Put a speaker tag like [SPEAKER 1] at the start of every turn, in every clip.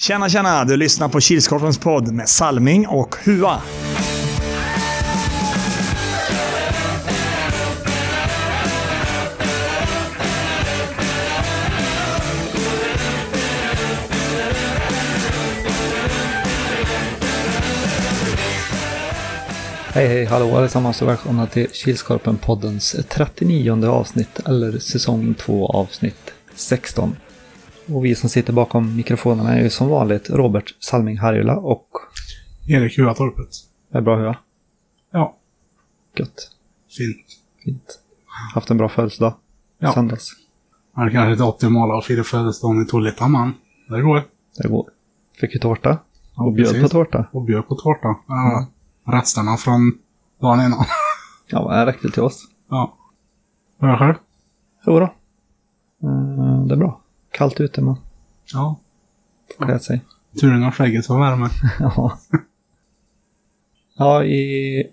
[SPEAKER 1] Tjena, tjena! Du lyssnar på Kilskorpens podd med Salming och Hua.
[SPEAKER 2] Hej hej hallå allesammans och välkomna till Kilskorpen-poddens 39 avsnitt eller säsong 2 avsnitt 16. Och vi som sitter bakom mikrofonerna är ju som vanligt Robert Salming Harjula och
[SPEAKER 3] Erik Huatorpet.
[SPEAKER 2] är bra hur?
[SPEAKER 3] Ja,
[SPEAKER 2] Gött.
[SPEAKER 3] fint.
[SPEAKER 2] Fint. Haft en bra födelsedag.
[SPEAKER 3] Ja.
[SPEAKER 2] Söndags.
[SPEAKER 3] Han är kanske inte optimala att fira födelsedagen i men det går.
[SPEAKER 2] Det går. Fick ju tårta.
[SPEAKER 3] Ja,
[SPEAKER 2] Och bjöd
[SPEAKER 3] precis.
[SPEAKER 2] på tårta.
[SPEAKER 3] Och bjöd på tårta. Ja, Resterna från dagen innan.
[SPEAKER 2] Ja, det räckte till oss.
[SPEAKER 3] ja. Hur är det själv?
[SPEAKER 2] Jo då. Eh, Det är bra. Kallt ute men
[SPEAKER 3] Ja.
[SPEAKER 2] får klä sig.
[SPEAKER 3] Turen har skägget som värme.
[SPEAKER 2] Ja. Ja, i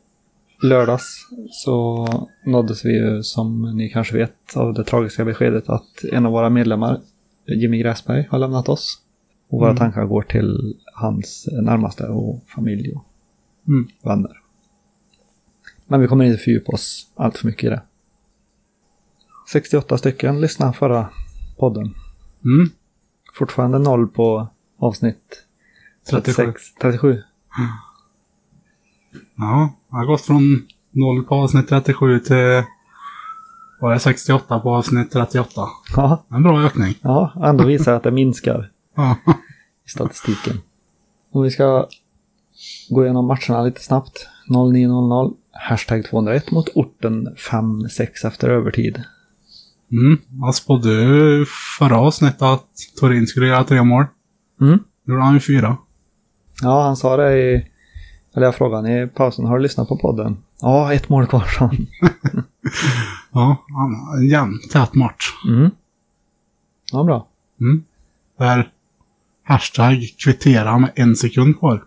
[SPEAKER 2] lördags så nåddes vi ju som ni kanske vet av det tragiska beskedet att en av våra medlemmar, Jimmy Gräsberg, har lämnat oss. Och våra
[SPEAKER 3] Mm.
[SPEAKER 2] tankar går till hans närmaste och familj och
[SPEAKER 3] Mm.
[SPEAKER 2] vänner. Men vi kommer inte fördjupa oss allt för mycket i det. 68 stycken lyssnade förra podden.
[SPEAKER 3] Mm.
[SPEAKER 2] Fortfarande noll på avsnitt
[SPEAKER 3] 37.
[SPEAKER 2] 36, 37.
[SPEAKER 3] Ja, jag har gått från 0 på avsnitt 37 till vad är det, 68 på avsnitt 38.
[SPEAKER 2] Ja,
[SPEAKER 3] En bra ökning.
[SPEAKER 2] Ja, ändå visar att det minskar i statistiken. Och vi ska gå igenom matcherna lite snabbt. 09.00, hashtag 201 mot orten 5-6 efter övertid.
[SPEAKER 3] Mm. Jag spådde förra avsnittet att Torin skulle göra tre mål.
[SPEAKER 2] Mm.
[SPEAKER 3] Nu gjorde han ju fyra.
[SPEAKER 2] Ja, han sa det i... Eller jag frågade han i pausen, har du lyssnat på podden? Ja, ett mål kvar, sa han.
[SPEAKER 3] Ja, han- en jämn, tät match.
[SPEAKER 2] Mm. Ja, bra.
[SPEAKER 3] Mm. Där hashtag kvittera med en sekund kvar.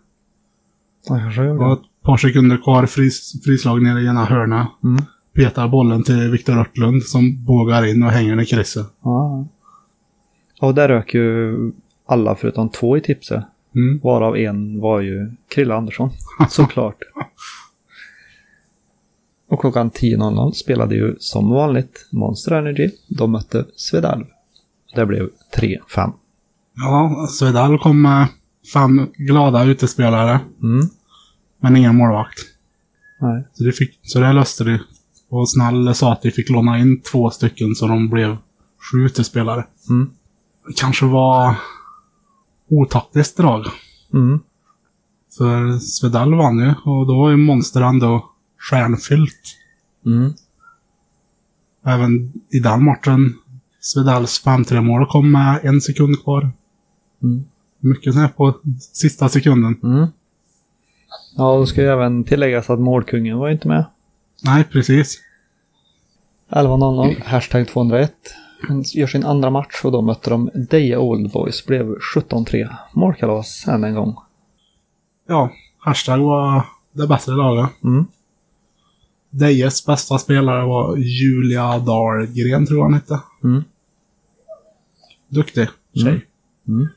[SPEAKER 2] Ja, kanske jag
[SPEAKER 3] Det
[SPEAKER 2] gjorde.
[SPEAKER 3] ett par sekunder kvar, fris, frislag nere i ena hörnet.
[SPEAKER 2] Mm.
[SPEAKER 3] Petar bollen till Viktor Örtlund som bågar in och hänger i krysset.
[SPEAKER 2] Ja. Och där rök ju alla förutom två i tipset.
[SPEAKER 3] Mm.
[SPEAKER 2] Varav en var ju Krille Andersson, såklart. Och klockan 10.00 spelade ju som vanligt Monster Energy. De mötte Svedalv. Det blev 3-5.
[SPEAKER 3] Ja, Svedal kom med fem glada utespelare,
[SPEAKER 2] Mm.
[SPEAKER 3] men ingen målvakt.
[SPEAKER 2] Nej.
[SPEAKER 3] Så det, fick, så det löste det. Och Snäll sa att de fick låna in två stycken så de blev sju utespelare.
[SPEAKER 2] Mm.
[SPEAKER 3] Det kanske var otaktiskt drag.
[SPEAKER 2] Mm.
[SPEAKER 3] För Svedal vann ju och då var ju Monster ändå stjärnfyllt.
[SPEAKER 2] Mm.
[SPEAKER 3] Även i den matchen, Svedals 5-3 mål kom med en sekund kvar.
[SPEAKER 2] Mm.
[SPEAKER 3] Mycket så här på sista sekunden.
[SPEAKER 2] Mm. Ja, då ska ju även tilläggas att målkungen var inte med.
[SPEAKER 3] Nej, precis.
[SPEAKER 2] 11.00, hashtag 201. Han gör sin andra match och då mötte de Deje Old Boys. Blev 17-3. Målkalas än en gång.
[SPEAKER 3] Ja, hashtag var det bättre laget.
[SPEAKER 2] Mm.
[SPEAKER 3] Dejes bästa spelare var Julia Dahlgren, tror jag han hette.
[SPEAKER 2] Mm.
[SPEAKER 3] Duktig tjej.
[SPEAKER 2] Mm. Mm.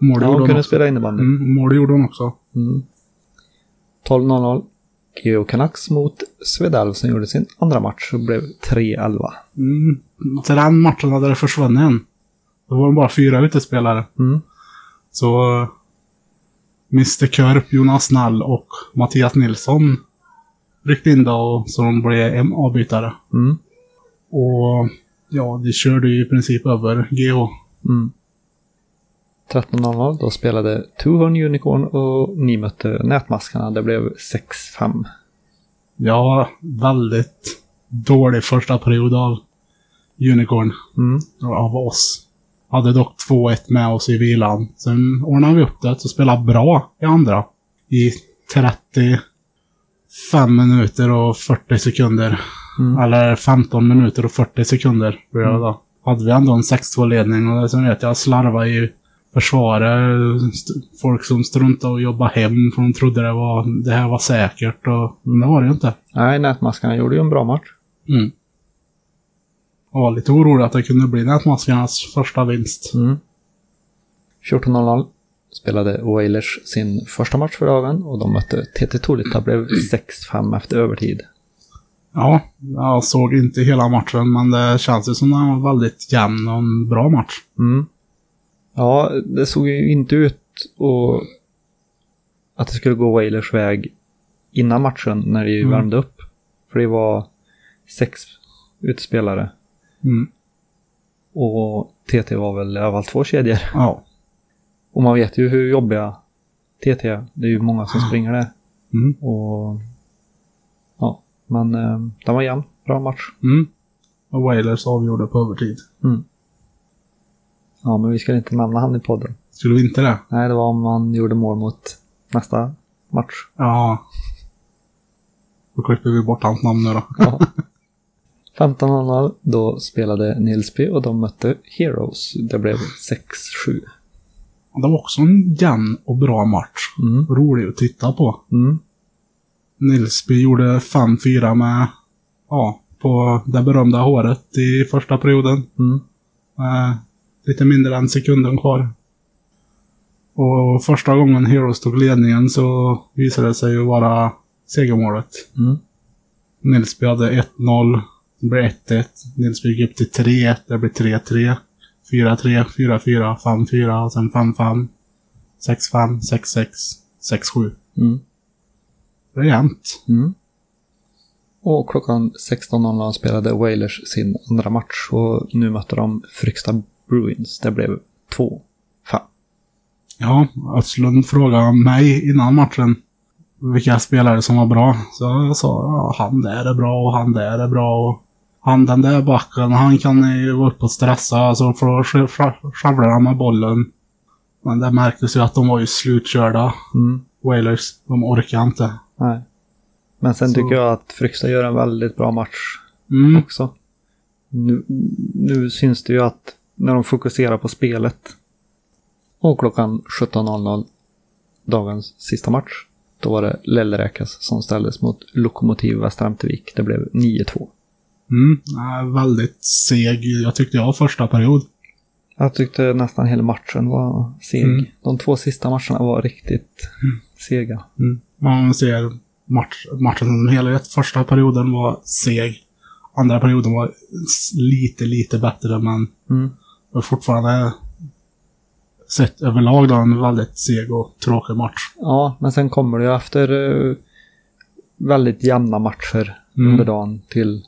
[SPEAKER 3] Mål
[SPEAKER 2] Ja, hon kunde
[SPEAKER 3] också.
[SPEAKER 2] spela innebandy.
[SPEAKER 3] Mm, mål gjorde hon också.
[SPEAKER 2] Mm. 12.00. Geo Canucks mot Svedalv som gjorde sin andra match och blev 3-11.
[SPEAKER 3] Mm. Till den matchen hade det försvunnit en. Då var det bara fyra utespelare.
[SPEAKER 2] Mm.
[SPEAKER 3] Så Mr Körp, Jonas Nall och Mattias Nilsson ryckte in då och så de blev en avbytare.
[SPEAKER 2] Mm.
[SPEAKER 3] Och ja, de körde ju i princip över GH.
[SPEAKER 2] Mm. 13.00 då spelade Two Horn Unicorn och ni mötte Nätmaskarna. Det blev 6-5.
[SPEAKER 3] Ja, väldigt dålig första period av Unicorn.
[SPEAKER 2] Mm.
[SPEAKER 3] Av oss. Hade dock 2-1 med oss i vilan. Sen ordnade vi upp det och spelade bra i andra. I 35 minuter och 40 sekunder.
[SPEAKER 2] Mm.
[SPEAKER 3] Eller 15 minuter och 40 sekunder. Det då. Hade vi ändå en 6-2-ledning och sen vet jag slarvade i försvaret. St- Folk som struntade och jobbade hem för de trodde det, var, det här var säkert. Och, men det var det ju inte.
[SPEAKER 2] Nej, Nätmaskarna gjorde ju en bra match.
[SPEAKER 3] Mm. Jag var lite orolig att det kunde bli Nätmaskarnas första vinst.
[SPEAKER 2] Mm. 14.00 spelade Oilers sin första match för dagen och de mötte TT Tolita. blev 6-5 efter övertid.
[SPEAKER 3] Ja, jag såg inte hela matchen, men det känns ju som en väldigt jämn och en bra match.
[SPEAKER 2] Mm. Ja, det såg ju inte ut och att det skulle gå Wailers väg innan matchen när de
[SPEAKER 3] Mm.
[SPEAKER 2] värmde upp. För det var sex utspelare
[SPEAKER 3] Mm.
[SPEAKER 2] och TT var väl i alla fall två kedjor.
[SPEAKER 3] Ja.
[SPEAKER 2] Och man vet ju hur jobbiga TT är. Det är ju många som springer där.
[SPEAKER 3] Mm.
[SPEAKER 2] Och ja, men eh, den var jämn. Bra match.
[SPEAKER 3] Mm. Och Wailers avgjorde på övertid.
[SPEAKER 2] Ja, men vi ska inte nämna han i podden.
[SPEAKER 3] Skulle vi inte det?
[SPEAKER 2] Nej, det var om man gjorde mål mot nästa match.
[SPEAKER 3] Ja. Då klipper vi bort hans namn nu då.
[SPEAKER 2] Ja. 15.00 då spelade Nilsby och de mötte Heroes. Det blev 6-7.
[SPEAKER 3] Det var också en jämn och bra match.
[SPEAKER 2] Mm.
[SPEAKER 3] Rolig att titta på.
[SPEAKER 2] Mm.
[SPEAKER 3] Nilsby gjorde 5-4 med, ja, på det berömda håret i första perioden.
[SPEAKER 2] Mm.
[SPEAKER 3] Med lite mindre än sekunden kvar. Och första gången Heroes tog ledningen så visade det sig ju vara segermålet.
[SPEAKER 2] Mm.
[SPEAKER 3] Nilsby hade 1-0. Det blev 1-1. Nilsby gick upp till 3-1. Det blev 3-3. 4-3, 4-4, 5-4 och sen 5-5. 6-5, 6-6, 6-7.
[SPEAKER 2] Mm.
[SPEAKER 3] Det är jämnt.
[SPEAKER 2] Mm. Och klockan 16.00 spelade Wailers sin andra match och nu mötte de Fryksta Bruins. Det blev 2-5.
[SPEAKER 3] Ja, Östlund frågade mig innan matchen vilka spelare som var bra. Så jag sa ja, han där är bra och han där är bra. Och han den där backen, han kan ju gå upp och stressa så sk- sjabblar han med bollen. Men det märktes ju att de var ju slutkörda.
[SPEAKER 2] Mm.
[SPEAKER 3] Wailers, de orkar inte.
[SPEAKER 2] Nej. Men sen
[SPEAKER 3] Så-
[SPEAKER 2] tycker jag att Fryksta gör en väldigt bra match
[SPEAKER 3] Mm,
[SPEAKER 2] också. Nu, nu syns det ju att när de fokuserar på spelet. Och klockan 17.00, dagens sista match, då var det Lellräkas som ställdes mot Lokomotiv Västra Ämtervik. Det blev 9-2.
[SPEAKER 3] mm, väldigt seg. Jag tyckte jag första period.
[SPEAKER 2] Jag tyckte nästan hela matchen var seg.
[SPEAKER 3] Mm.
[SPEAKER 2] De två sista matcherna var riktigt sega.
[SPEAKER 3] Mm. Man ser match, matchen som helhet. Första perioden var seg. Andra perioden var lite, lite bättre, men
[SPEAKER 2] Mm.
[SPEAKER 3] Var fortfarande sett överlag då en väldigt seg och tråkig match.
[SPEAKER 2] Ja, men sen kommer det ju efter eh, väldigt jämna matcher
[SPEAKER 3] Mm.
[SPEAKER 2] under dagen till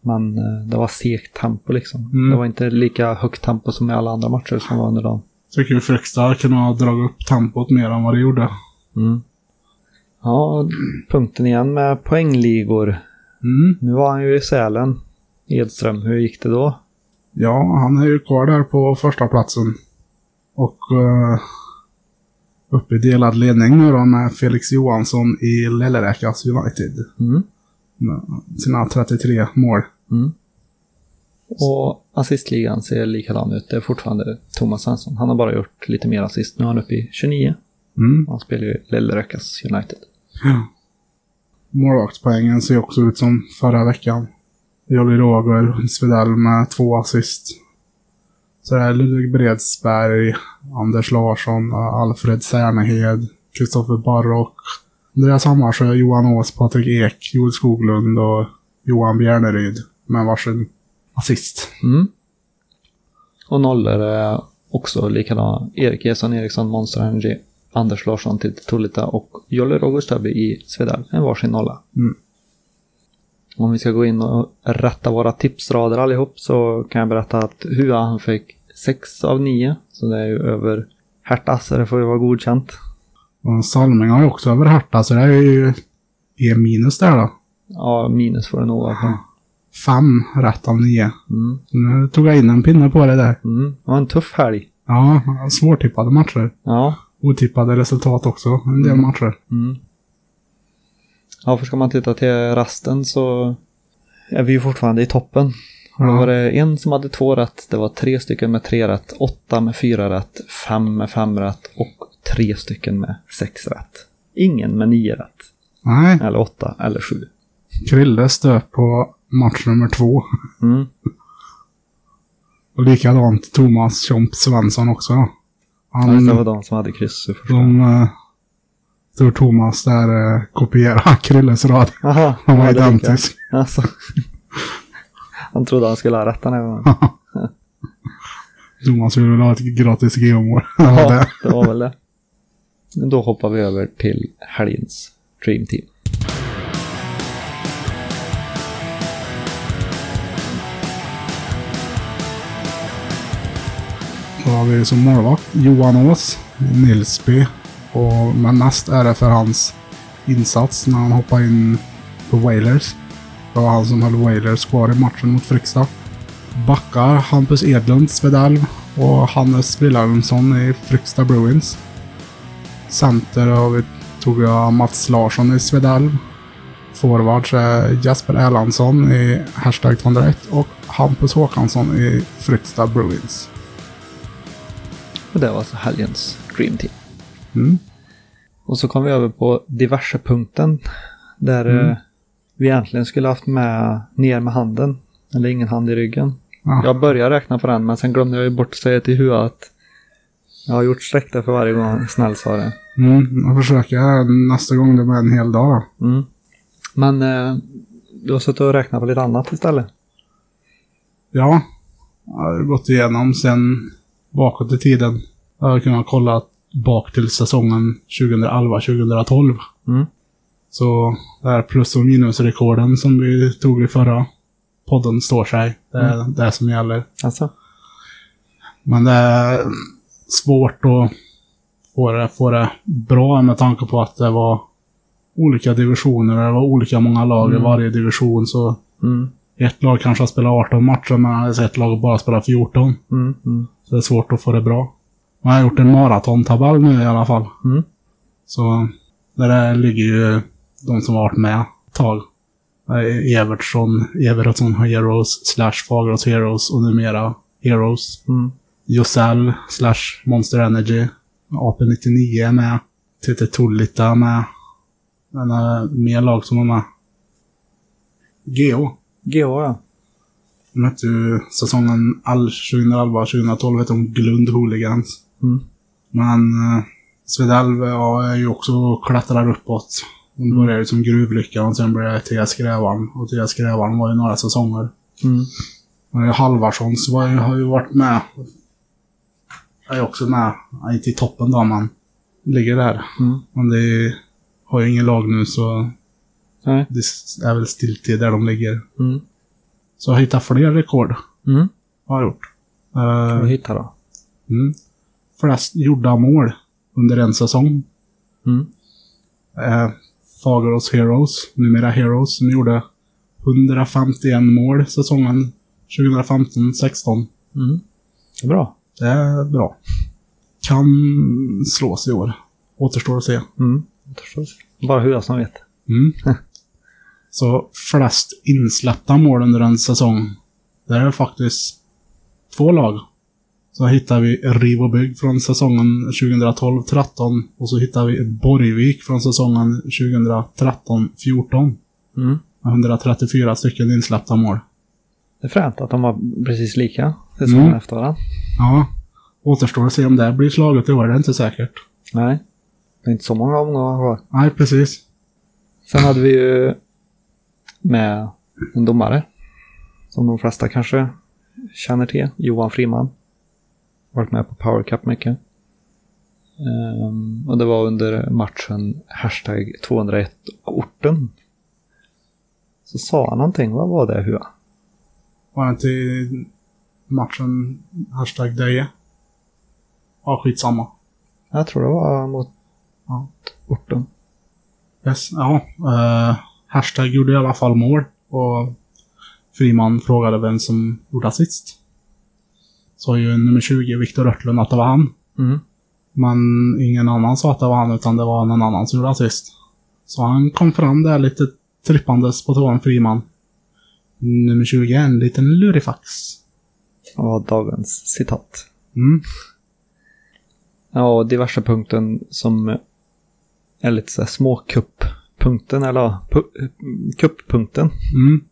[SPEAKER 2] men eh, det var segt tempo liksom.
[SPEAKER 3] Mm.
[SPEAKER 2] Det var inte lika högt tempo som i alla andra matcher som var under dagen.
[SPEAKER 3] Tycker ju Frykstad kunde ha dragit upp tempot mer än vad det gjorde.
[SPEAKER 2] Mm. Ja, punkten igen med poängligor.
[SPEAKER 3] Mm.
[SPEAKER 2] Nu var han ju i Sälen. Edström, hur gick det då?
[SPEAKER 3] Ja, han är ju kvar där på första platsen Och uh, uppe i delad ledning nu då med Felix Johansson i Lelleräkas United.
[SPEAKER 2] Mm.
[SPEAKER 3] Med sina 33 mål.
[SPEAKER 2] Mm. Och assistligan ser likadan ut. Det är fortfarande Thomas Svensson. Han har bara gjort lite mer assist. Nu är han uppe i 29.
[SPEAKER 3] Mm.
[SPEAKER 2] Han spelar ju Lellräkas United.
[SPEAKER 3] Ja. Målvaktspoängen ser också ut som förra veckan. Jolly Roger, Svedell med två assist. Så det är Ludvig Bredsberg, Anders Larsson, Alfred Särnehed, Kristoffer Barrock, Andreas Hammarsjö, Johan Ås, Patrik Ek, Joel Skoglund och Johan Bjärneryd med varsin assist.
[SPEAKER 2] Mm. Och nollor är också likadana. Erik Eson Eriksson, Monster Energy, Anders Larsson till Tullita och Jolle Roger Stöby i Svedal. En varsin nolla.
[SPEAKER 3] Mm.
[SPEAKER 2] Om vi ska gå in och rätta våra tipsrader allihop så kan jag berätta att Hua han fick 6 av 9. Så det är ju över Herta, så det får ju vara godkänt.
[SPEAKER 3] Och Salming har ju också över Herta, så det är ju E minus där då.
[SPEAKER 2] Ja, minus får det nog vara.
[SPEAKER 3] Fem rätt av nio.
[SPEAKER 2] Mm.
[SPEAKER 3] Nu tog jag in en pinne på det där.
[SPEAKER 2] Mm. Det var en tuff helg.
[SPEAKER 3] Ja, svårtippade matcher.
[SPEAKER 2] Ja.
[SPEAKER 3] Otippade resultat också, en del matcher.
[SPEAKER 2] Mm. Ja, för ska man titta till rasten så är vi ju fortfarande i toppen. Och Då
[SPEAKER 3] Ja.
[SPEAKER 2] var det en som hade två rätt, det var tre stycken med tre rätt, åtta med fyra rätt, fem med fem rätt och tre stycken med sex rätt. Ingen med nio rätt.
[SPEAKER 3] Nej,
[SPEAKER 2] Eller åtta, eller sju.
[SPEAKER 3] Krille stöp på match nummer två.
[SPEAKER 2] Mm.
[SPEAKER 3] Och likadant Thomas Tjomp Svensson också.
[SPEAKER 2] Ja, just det var
[SPEAKER 3] Han,
[SPEAKER 2] de som hade kryss i första.
[SPEAKER 3] de, tror Thomas där uh, kopierade Krilles rad.
[SPEAKER 2] Jaha,
[SPEAKER 3] Han var
[SPEAKER 2] ja,
[SPEAKER 3] identisk.
[SPEAKER 2] Alltså. Han trodde han skulle ha rätt den här gången.
[SPEAKER 3] Thomas ville ha ett gratis geomål.
[SPEAKER 2] Ja,
[SPEAKER 3] det.
[SPEAKER 2] det var väl det. Då hoppar vi över till helgens Dream Team.
[SPEAKER 3] Då har vi som målvakt Johan Ås, Nilsby. Och, men mest är det för hans insats när han hoppade in för Wailers. Det var han som höll Wailers kvar i matchen mot Frykstad. Backar Hampus Edlund, Svedalv och Hannes Wilhelmsson i Frykstad Bruins. Center har vi, tog jag Mats Larsson i Svedalv. Forwards är Jesper Erlandsson i Hashtag 201 och Hampus Håkansson i Frykstad Bruins.
[SPEAKER 2] Och det var alltså helgens Dream Team.
[SPEAKER 3] Mm.
[SPEAKER 2] Och så kom vi över på diverse-punkten. Där
[SPEAKER 3] Mm.
[SPEAKER 2] eh, vi egentligen skulle haft med ner med handen. Eller ingen hand i ryggen.
[SPEAKER 3] Ja.
[SPEAKER 2] Jag började räkna på den men sen glömde jag ju bort att säga till huvudet att jag har gjort streck där för varje gång snäll sa det.
[SPEAKER 3] Mm, jag försöker nästa gång det blir en hel dag.
[SPEAKER 2] Mm. Men eh, du har suttit och räknat på lite annat istället.
[SPEAKER 3] Ja, jag har gått igenom sen bakåt i tiden. Jag har kunnat kolla bak till säsongen 2011-2012.
[SPEAKER 2] Mm.
[SPEAKER 3] Så det här plus och minusrekorden som vi tog i förra podden står sig. Det är det som gäller.
[SPEAKER 2] Alltså?
[SPEAKER 3] Men det är svårt att få det, få det bra med tanke på att det var olika divisioner. Det var olika många lag i
[SPEAKER 2] Mm.
[SPEAKER 3] varje division. Så
[SPEAKER 2] Mm.
[SPEAKER 3] ett lag kanske har spelat 18 matcher men ett lag bara spelar 14.
[SPEAKER 2] Mm. Mm.
[SPEAKER 3] Så det är svårt att få det bra. Man har gjort en maratontabell nu i alla fall.
[SPEAKER 2] Mm.
[SPEAKER 3] Så där ligger ju de som har varit med ett tag. Är Evertsson, Evertsson Heroes slash Fagerås Heroes och numera Heroes.
[SPEAKER 2] Mm.
[SPEAKER 3] Josell slash Monster Energy. AP99 är med. TT Tullita är med. Men uh, mer lag som är med. Geo.
[SPEAKER 2] GH ja.
[SPEAKER 3] De hette ju säsongen all 2011-2012 hette de Glund Hooligans.
[SPEAKER 2] Mm.
[SPEAKER 3] Men uh, Svedalv ja, är ju också klättrar uppåt. De började ju som Gruvlyckan och sen blev det TS Grävarn. Och TS Grävarn var ju några säsonger.
[SPEAKER 2] Mm.
[SPEAKER 3] Halvarssons var har ju varit med. Är ju också med. Inte i toppen då, men ligger där.
[SPEAKER 2] Mm.
[SPEAKER 3] Men det har ju ingen lag nu så
[SPEAKER 2] Nej.
[SPEAKER 3] det är väl stiltid där de ligger.
[SPEAKER 2] Mm.
[SPEAKER 3] Så jag har hittat fler rekord.
[SPEAKER 2] Mm.
[SPEAKER 3] Har jag gjort.
[SPEAKER 2] Vad
[SPEAKER 3] Uh,
[SPEAKER 2] hittar då?
[SPEAKER 3] mm. Flest gjorda mål under en säsong.
[SPEAKER 2] Mm.
[SPEAKER 3] Uh, Fagerås Heroes, numera Heroes, som gjorde 151 mål säsongen 2015-16.
[SPEAKER 2] Mm. Det bra.
[SPEAKER 3] Det är bra. Kan slås i år. Återstår att se.
[SPEAKER 2] Mm. Jag förstår. Bara hur jag som vet.
[SPEAKER 3] Mm. Så flest insläppta mål under en säsong. Där är det faktiskt två lag. Så hittar vi Riv och Bygg från säsongen 2012-13 och så hittar vi Borgvik från säsongen 2013-14.
[SPEAKER 2] Mm.
[SPEAKER 3] Med 134 stycken insläppta mål.
[SPEAKER 2] Det är fränt att de var precis lika säsongen
[SPEAKER 3] Mm.
[SPEAKER 2] efter varandra.
[SPEAKER 3] Ja. Återstår att se om det blir slaget i år, det är inte säkert.
[SPEAKER 2] Nej. Det är inte så många omgångar kvar.
[SPEAKER 3] Nej, precis.
[SPEAKER 2] Sen hade vi ju med en domare. Som de flesta kanske känner till. Johan Friman. Varit med på Power Cup mycket. Ehm, och det var under matchen hashtag 201 och orten. Så sa han någonting. Vad var det Hua?
[SPEAKER 3] Var det inte matchen hashtag Deje? Ja, skitsamma.
[SPEAKER 2] Jag tror det var mot
[SPEAKER 3] Ja.
[SPEAKER 2] orten.
[SPEAKER 3] Yes, ja. Uh, hashtag gjorde i alla fall mål. Och Friman frågade vem som gjorde assist. Sa ju nummer 20, Viktor Örtlund, att det var han.
[SPEAKER 2] Mm.
[SPEAKER 3] Men ingen annan sa att det var han, utan det var någon annan som gjorde assist. Så han kom fram där lite trippandes på tån, Friman. Nummer 20 är en liten lurifax.
[SPEAKER 2] Var dagens citat.
[SPEAKER 3] Mm.
[SPEAKER 2] Ja, diverse punkten som är lite så här småkupp-punkten, eller ja, pu- kupp-punkten.
[SPEAKER 3] Mm.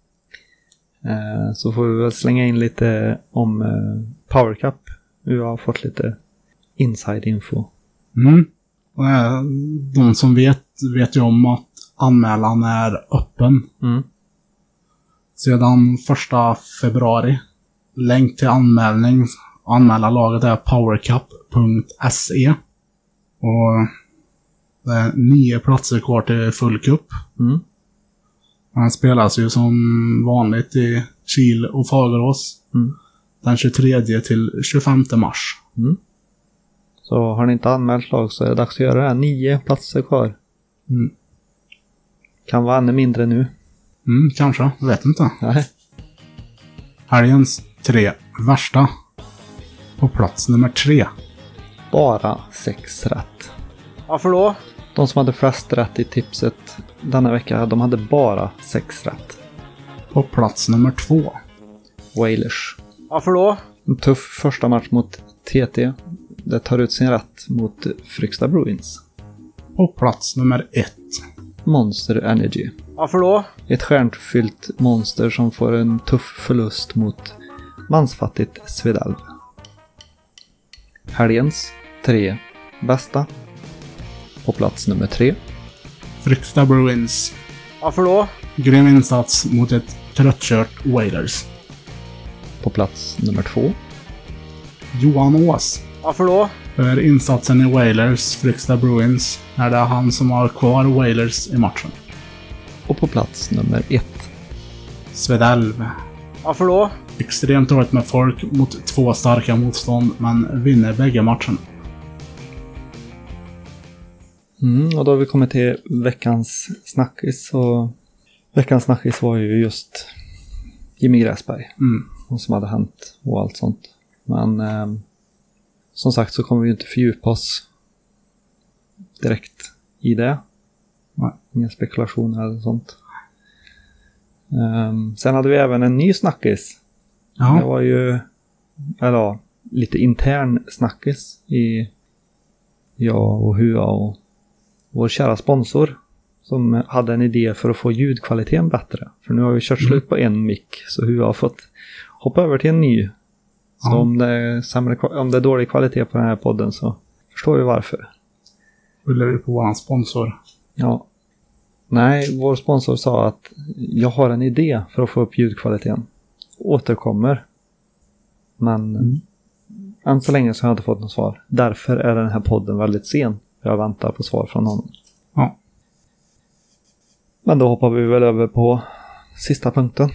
[SPEAKER 2] Eh, så får vi väl slänga in lite om eh, Power Cup. Vi har fått lite inside info.
[SPEAKER 3] Mm. Eh, de som vet, vet ju om att anmälan är öppen
[SPEAKER 2] Mm.
[SPEAKER 3] sedan första februari. Länk till anmälning, anmäla laget är powercup.se. Och det är nio platser kvar till full cup.
[SPEAKER 2] Mm.
[SPEAKER 3] Han spelas ju som vanligt i Kil och Fagerås.
[SPEAKER 2] Mm.
[SPEAKER 3] Den 23 till 25 mars.
[SPEAKER 2] Så har ni inte anmält lag så är det dags att göra det. här. Nio platser kvar.
[SPEAKER 3] Mm.
[SPEAKER 2] Kan vara ännu mindre nu.
[SPEAKER 3] Mm, kanske. Jag vet inte.
[SPEAKER 2] Nej.
[SPEAKER 3] Helgens tre värsta. På plats nummer tre.
[SPEAKER 2] Bara sex rätt.
[SPEAKER 1] Varför då?
[SPEAKER 2] De som hade flest rätt i tipset denna vecka, de hade bara sex rätt.
[SPEAKER 3] På plats nummer två.
[SPEAKER 2] Wailers.
[SPEAKER 1] Varför då?
[SPEAKER 2] En tuff första match mot TT. Det tar ut sin rätt mot Fryksta Bruins.
[SPEAKER 3] På plats nummer ett.
[SPEAKER 2] Monster Energy.
[SPEAKER 1] Varför då?
[SPEAKER 2] Ett stjärnfyllt monster som får en tuff förlust mot mansfattigt Svedalv. Helgens tre bästa. På plats nummer tre.
[SPEAKER 3] Fryksta Bruins.
[SPEAKER 1] Varför då?
[SPEAKER 3] Grym insats mot ett tröttkört Wailers.
[SPEAKER 2] På plats nummer två.
[SPEAKER 3] Johan Ås.
[SPEAKER 1] Varför då?
[SPEAKER 3] För insatsen i Wailers, Fryksta Bruins, är det han som har kvar Wailers i matchen.
[SPEAKER 2] Och på plats nummer ett.
[SPEAKER 3] Svedalv.
[SPEAKER 1] Varför då?
[SPEAKER 3] Extremt dåligt med folk mot två starka motstånd, men vinner bägge matcherna.
[SPEAKER 2] Mm, och då har vi kommit till veckans snackis. Och veckans snackis var ju just Jimmy Gräsberg.
[SPEAKER 3] Mm.
[SPEAKER 2] vad som hade hänt och allt sånt. Men ehm, som sagt så kommer vi inte fördjupa oss direkt i det.
[SPEAKER 3] Nej.
[SPEAKER 2] Inga spekulationer eller sånt. Ehm, sen hade vi även en ny snackis. Det
[SPEAKER 3] Ja.
[SPEAKER 2] var ju, eller lite intern snackis i jag och Hua och vår kära sponsor. Som hade en idé för att få ljudkvaliteten bättre. För nu har vi kört slut på en mick så Hua har fått hoppa över till en ny. Så
[SPEAKER 3] Ja.
[SPEAKER 2] om, det är sämre, om det är dålig kvalitet på den här podden så förstår vi varför.
[SPEAKER 3] Skyller vi på våran sponsor.
[SPEAKER 2] Ja. Nej, vår sponsor sa att jag har en idé för att få upp ljudkvaliteten. Återkommer. Men
[SPEAKER 3] Mm.
[SPEAKER 2] än så länge så har jag inte fått något svar. Därför är den här podden väldigt sen. Jag väntar på svar från honom.
[SPEAKER 3] Ja.
[SPEAKER 2] Men då hoppar vi väl över på sista punkten.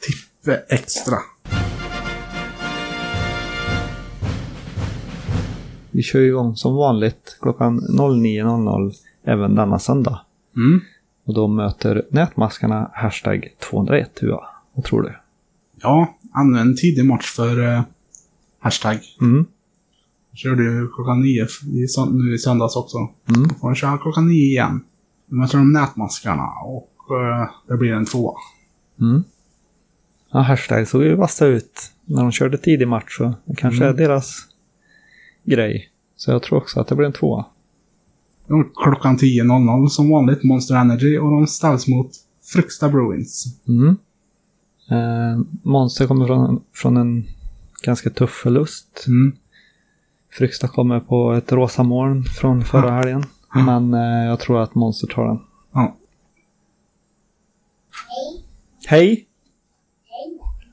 [SPEAKER 3] Tippe extra.
[SPEAKER 2] Vi kör igång som vanligt klockan 09.00 även denna söndag.
[SPEAKER 3] Mm.
[SPEAKER 2] Och då möter nätmaskarna hashtag 201 UA. Vad tror du?
[SPEAKER 3] Ja, ännu en tidig match för eh, hashtag.
[SPEAKER 2] Mm.
[SPEAKER 3] Körde ju klockan nio i, nu i söndags också.
[SPEAKER 2] Mm.
[SPEAKER 3] Då får han köra klockan nio igen. Nu möter de nätmaskarna och eh, det blir en tvåa.
[SPEAKER 2] Mm. Ja, hashtag såg ju vassa ut när de körde tidig match. Så det kanske
[SPEAKER 3] Mm.
[SPEAKER 2] är deras grej. Så jag tror också att det blir en tvåa.
[SPEAKER 3] Klockan 10.00 som vanligt Monster Energy och de ställs mot Fryksta Bruins.
[SPEAKER 2] Mm. Eh, Monster kommer från, från en ganska tuff förlust.
[SPEAKER 3] Mm.
[SPEAKER 2] Fryksta kommer på ett rosa moln från förra helgen. Men eh, jag tror att Monster tar den.
[SPEAKER 3] Ja.
[SPEAKER 2] Hej!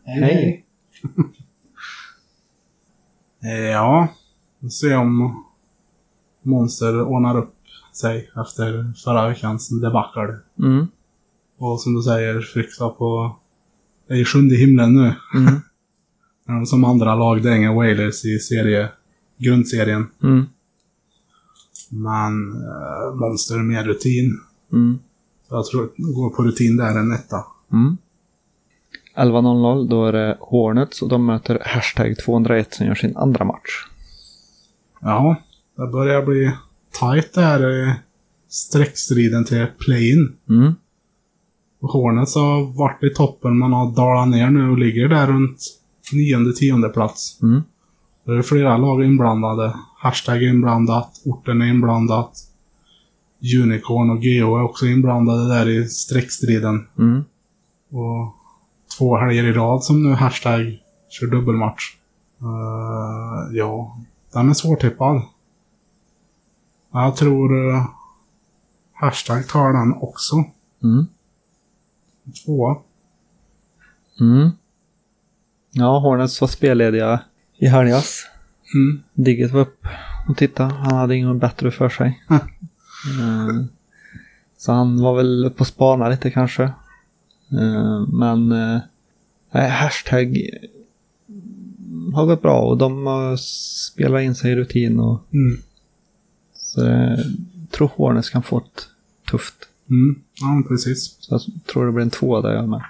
[SPEAKER 2] Hej!
[SPEAKER 3] Eh, Ja, vi får se om Monster ordnar upp sig efter förra veckans debacle.
[SPEAKER 2] Mm.
[SPEAKER 3] Och som du säger, Fryksta på... är i sjunde himlen nu.
[SPEAKER 2] Mm.
[SPEAKER 3] Som andra lag dänger Wailers i serie, grundserien.
[SPEAKER 2] Mm.
[SPEAKER 3] Men eh, Monster med rutin.
[SPEAKER 2] Mm.
[SPEAKER 3] Så jag tror att det går på rutin där en etta.
[SPEAKER 2] Mm. 11.00 då är det Hornets och de möter hashtag 201 som gör sin andra match.
[SPEAKER 3] Ja, det börjar bli tight där streckstriden till play-in.
[SPEAKER 2] Mm.
[SPEAKER 3] Hornets har varit i toppen, man har dalat ner nu och ligger där runt nionde, tionde plats.
[SPEAKER 2] Mm.
[SPEAKER 3] Det är flera lag inblandade. Hashtag är inblandat, orten är inblandat. Unicorn och Geo är också inblandade där i streckstriden.
[SPEAKER 2] Mm.
[SPEAKER 3] Och två helger i rad som nu hashtag kör dubbelmatch. Eh, ja, Den är svårtippad. Jag tror uh, hashtag tar den också.
[SPEAKER 2] Mm.
[SPEAKER 3] Tvåa.
[SPEAKER 2] Mm. Ja, Hornets var spellediga i helgas.
[SPEAKER 3] Mm.
[SPEAKER 2] Digget var upp och tittade. Han hade inget bättre för sig.
[SPEAKER 3] Mm.
[SPEAKER 2] Eh, Så han var väl på spana lite kanske. Eh, Men eh, nej, hashtag har gått bra och de har spelat in sig i rutin. Och,
[SPEAKER 3] Mm.
[SPEAKER 2] så jag tror Hornets kan få ett tufft.
[SPEAKER 3] Mm. Ja, precis.
[SPEAKER 2] Så jag tror det blir en tvåa där jag med.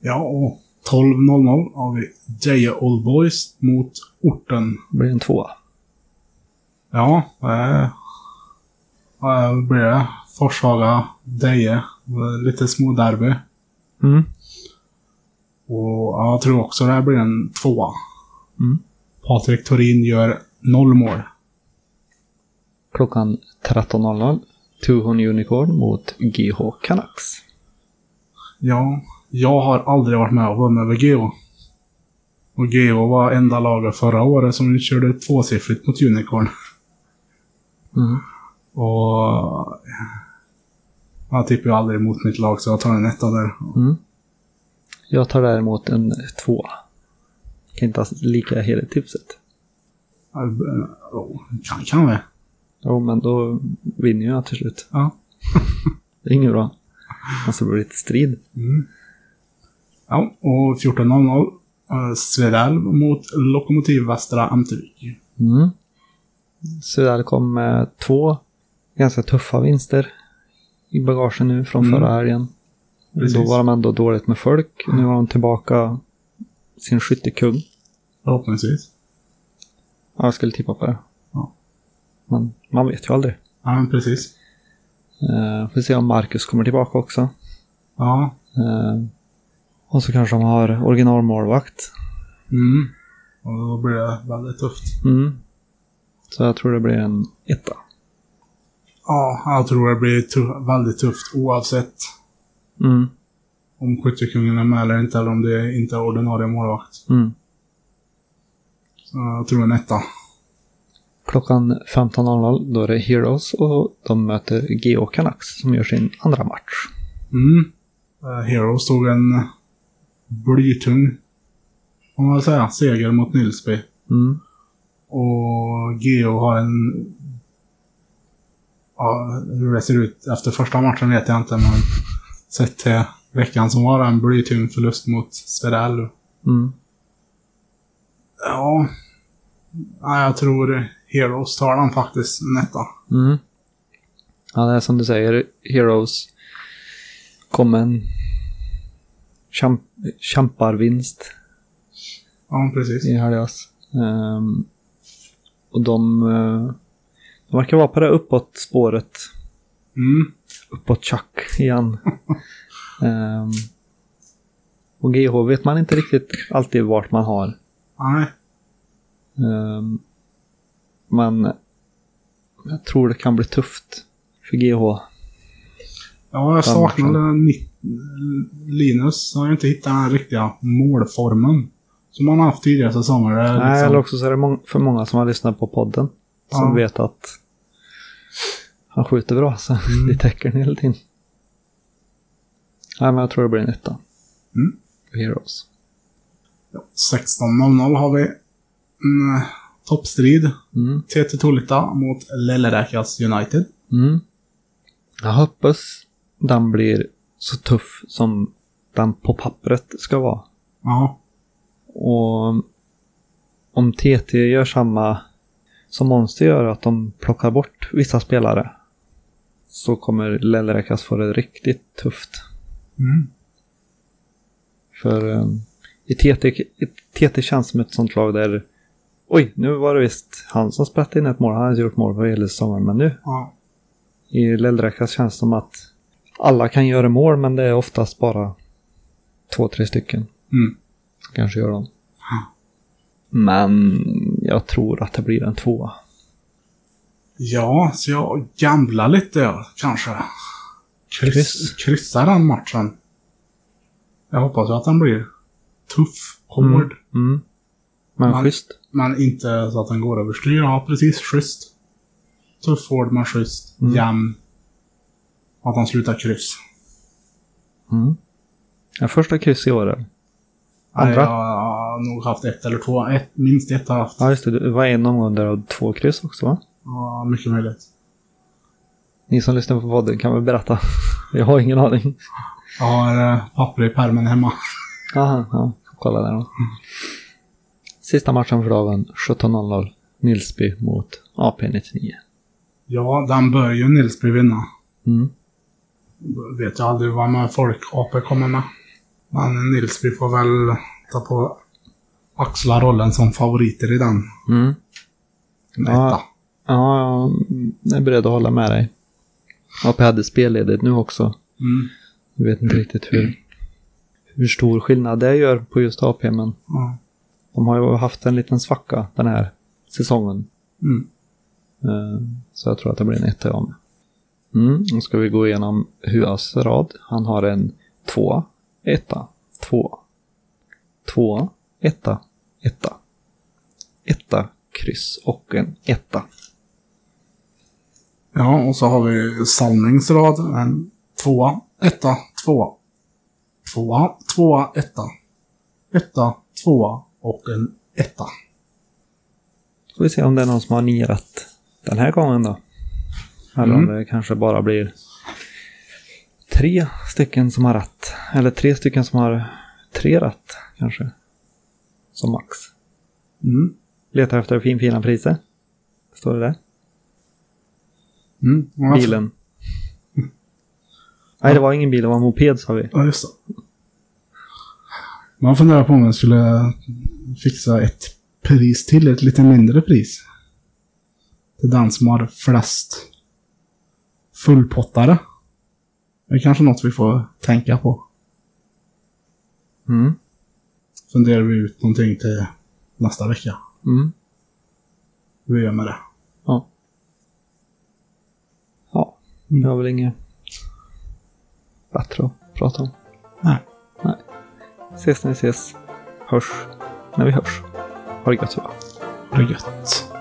[SPEAKER 3] Ja, och 12.00 har vi Deje Old Boys mot Orten.
[SPEAKER 2] Det blir en tvåa.
[SPEAKER 3] Ja, eh, vad blir det? Forshaga, Deje, eh, lite små derby.
[SPEAKER 2] Mm.
[SPEAKER 3] Och jag tror också det här blir en tvåa.
[SPEAKER 2] Mm.
[SPEAKER 3] Patrik Torin gör noll mål.
[SPEAKER 2] Klockan 13.00. Tuhon Unicorn mot GH Canucks.
[SPEAKER 3] Ja, jag har aldrig varit med och vunnit över GH. Och GH var enda laget förra året som körde tvåsiffrigt mot Unicorn.
[SPEAKER 2] Mm.
[SPEAKER 3] Och... Jag tippar ju aldrig mot mitt lag så jag tar en etta där.
[SPEAKER 2] Mm. Jag tar däremot en tvåa. Kan inte ha lika hela tipset.
[SPEAKER 3] Oh, kan, kan vi?
[SPEAKER 2] Jo, men då vinner jag till slut.
[SPEAKER 3] Ja.
[SPEAKER 2] Det är inget bra. Alltså det blir lite strid.
[SPEAKER 3] Mm. Ja, och 14.00 uh, Svedal mot Lokomotiv Västra Amtervik.
[SPEAKER 2] Mm. Där kom med två ganska tuffa vinster i bagagen nu från
[SPEAKER 3] Mm.
[SPEAKER 2] förra helgen.
[SPEAKER 3] Precis.
[SPEAKER 2] Då var de ändå dåligt med folk. Nu har de tillbaka sin skyttekung.
[SPEAKER 3] Förhoppningsvis.
[SPEAKER 2] Ja, jag skulle tippa på det.
[SPEAKER 3] Ja.
[SPEAKER 2] Men man vet ju aldrig.
[SPEAKER 3] Ja, men precis.
[SPEAKER 2] Uh, får se om Marcus kommer tillbaka också.
[SPEAKER 3] Ja.
[SPEAKER 2] Eh, och så kanske de har originalmålvakt.
[SPEAKER 3] Mm. Och då blir det väldigt tufft.
[SPEAKER 2] Mm. Så jag tror det blir en etta.
[SPEAKER 3] Ja, jag tror det blir tu- väldigt tufft oavsett
[SPEAKER 2] Mm.
[SPEAKER 3] om skyttekungen är med eller inte, eller om det inte är ordinarie målvakt.
[SPEAKER 2] Mm.
[SPEAKER 3] Så jag tror en etta.
[SPEAKER 2] Klockan 15.00 då är det Heroes och de möter GO Canucks som gör sin andra match.
[SPEAKER 3] Mm. Uh, Heroes tog en blytung, får man säga, seger mot Nilsby.
[SPEAKER 2] Mm.
[SPEAKER 3] Och Geo har en... Ja, hur det ser ut efter första matchen vet jag inte, men sett till veckan som var en blytung förlust mot Svedell.
[SPEAKER 2] Mm.
[SPEAKER 3] Ja, ja, jag tror Heroes tar den faktiskt, en etta.
[SPEAKER 2] Mm. Ja, det är som du säger, Heroes kom en kämp kämparvinst
[SPEAKER 3] Ja, precis.
[SPEAKER 2] i helgas. Ehm, och de, eh, de verkar vara på det uppåt spåret.
[SPEAKER 3] Mm.
[SPEAKER 2] Uppåt tjack igen. Ehm, och GH vet man inte riktigt alltid vart man har.
[SPEAKER 3] Nej.
[SPEAKER 2] Ehm, men jag tror det kan bli tufft för GH.
[SPEAKER 3] Ja, jag saknade Ni- Linus. har ju inte hittat den riktiga målformen. Som han har haft tidigare säsonger.
[SPEAKER 2] Nej,
[SPEAKER 3] liksom-
[SPEAKER 2] eller också så är det må- för många som har lyssnat på podden. Som
[SPEAKER 3] Ja.
[SPEAKER 2] vet att han skjuter bra, så
[SPEAKER 3] Mm.
[SPEAKER 2] det täcker den hela tiden. Nej, men jag tror det blir en etta.
[SPEAKER 3] Mm.
[SPEAKER 2] För Heroes.
[SPEAKER 3] Ja, 16.00 har vi en eh, toppstrid.
[SPEAKER 2] Mm.
[SPEAKER 3] TT Tolita mot Lelleräkas United.
[SPEAKER 2] Mm. Jag hoppas den blir så tuff som den på pappret ska vara.
[SPEAKER 3] Ja.
[SPEAKER 2] Och om TT gör samma som Monster gör, att de plockar bort vissa spelare, så kommer Lellräkas få det riktigt tufft.
[SPEAKER 3] Mm.
[SPEAKER 2] För um, i TT, i TT känns som ett sånt lag där Oj, nu var det visst han som sprätte in ett mål. Han hade gjort mål på hela säsongen. Men nu
[SPEAKER 3] Ja.
[SPEAKER 2] i Lellräkas känns det som att alla kan göra mål, men det är oftast bara två, tre stycken
[SPEAKER 3] Mm.
[SPEAKER 2] som kanske gör dem. Men jag tror att det blir en tvåa.
[SPEAKER 3] Ja, så jag gamblar lite kanske. Kryss.
[SPEAKER 2] Kryss.
[SPEAKER 3] Kryssa den matchen. Jag hoppas att den blir tuff, hård.
[SPEAKER 2] Mm. Men
[SPEAKER 3] Man-
[SPEAKER 2] schysst.
[SPEAKER 3] Men inte så att den går överstyr. Ja, precis. Schysst. Tuff, hård, men schysst.
[SPEAKER 2] Mm.
[SPEAKER 3] Jämn. Att han slutar kryss.
[SPEAKER 2] Mm. Ja, första kryss i år eller? Andra?
[SPEAKER 3] jag har nog haft ett eller två. Ett, minst ett har jag haft.
[SPEAKER 2] Ja, just det. Det var en omgång där och två kryss också va?
[SPEAKER 3] Ja, mycket möjligt.
[SPEAKER 2] Ni som lyssnar på podden kan väl berätta? Jag har ingen aning.
[SPEAKER 3] Jag har eh, papper i pärmen hemma.
[SPEAKER 2] Jaha, ja. Kolla där då. Sista matchen för dagen 17.00. Nilsby mot AP99.
[SPEAKER 3] Ja, den bör ju Nilsby vinna.
[SPEAKER 2] Mm.
[SPEAKER 3] Vet jag aldrig vad med folk AP kommer med. Men Nilsby får väl ta på axla rollen som favoriter i den.
[SPEAKER 2] Mm. Ja. Ja, jag är beredd att hålla med dig. AP hade spelledigt nu också.
[SPEAKER 3] Mm.
[SPEAKER 2] Jag vet inte riktigt hur, hur stor skillnad det gör på just AP, men
[SPEAKER 3] Ja.
[SPEAKER 2] de har ju haft en liten svacka den här säsongen.
[SPEAKER 3] Mm.
[SPEAKER 2] Eh, Så jag tror att det blir en etta med. Mm, nu ska vi gå igenom Huas rad. Han har en två, etta, två, två, etta, etta, etta, kryss och en etta.
[SPEAKER 3] ja, och så har vi Salmings rad. En tvåa, etta, tvåa. Tvåa, tvåa, etta. Etta, tvåa och en etta.
[SPEAKER 2] Får vi se om det är någon som har nio rätt den här gången då. Eller om
[SPEAKER 3] Mm.
[SPEAKER 2] det kanske bara blir tre stycken som har rätt. Eller tre stycken som har tre rätt kanske. Som max.
[SPEAKER 3] Mm.
[SPEAKER 2] Letar efter fin fina priser. Står det där?
[SPEAKER 3] Mm. Ja,
[SPEAKER 2] Bilen. Nej, det var ingen bil, det var en moped sa vi.
[SPEAKER 3] Ja, just det. Man funderar på om jag skulle fixa ett pris till, ett lite mindre pris. Till den som har flest fullpottare. Det är kanske något vi får tänka på.
[SPEAKER 2] Mm.
[SPEAKER 3] Funderar vi ut någonting till nästa vecka.
[SPEAKER 2] Mm.
[SPEAKER 3] Hur vi gör med det.
[SPEAKER 2] Ja. Ja, det var väl inget bättre att prata om.
[SPEAKER 3] Nej.
[SPEAKER 2] Nej. Ses när vi ses. Hörs när vi hörs. Ha det gött så.
[SPEAKER 3] Det gött.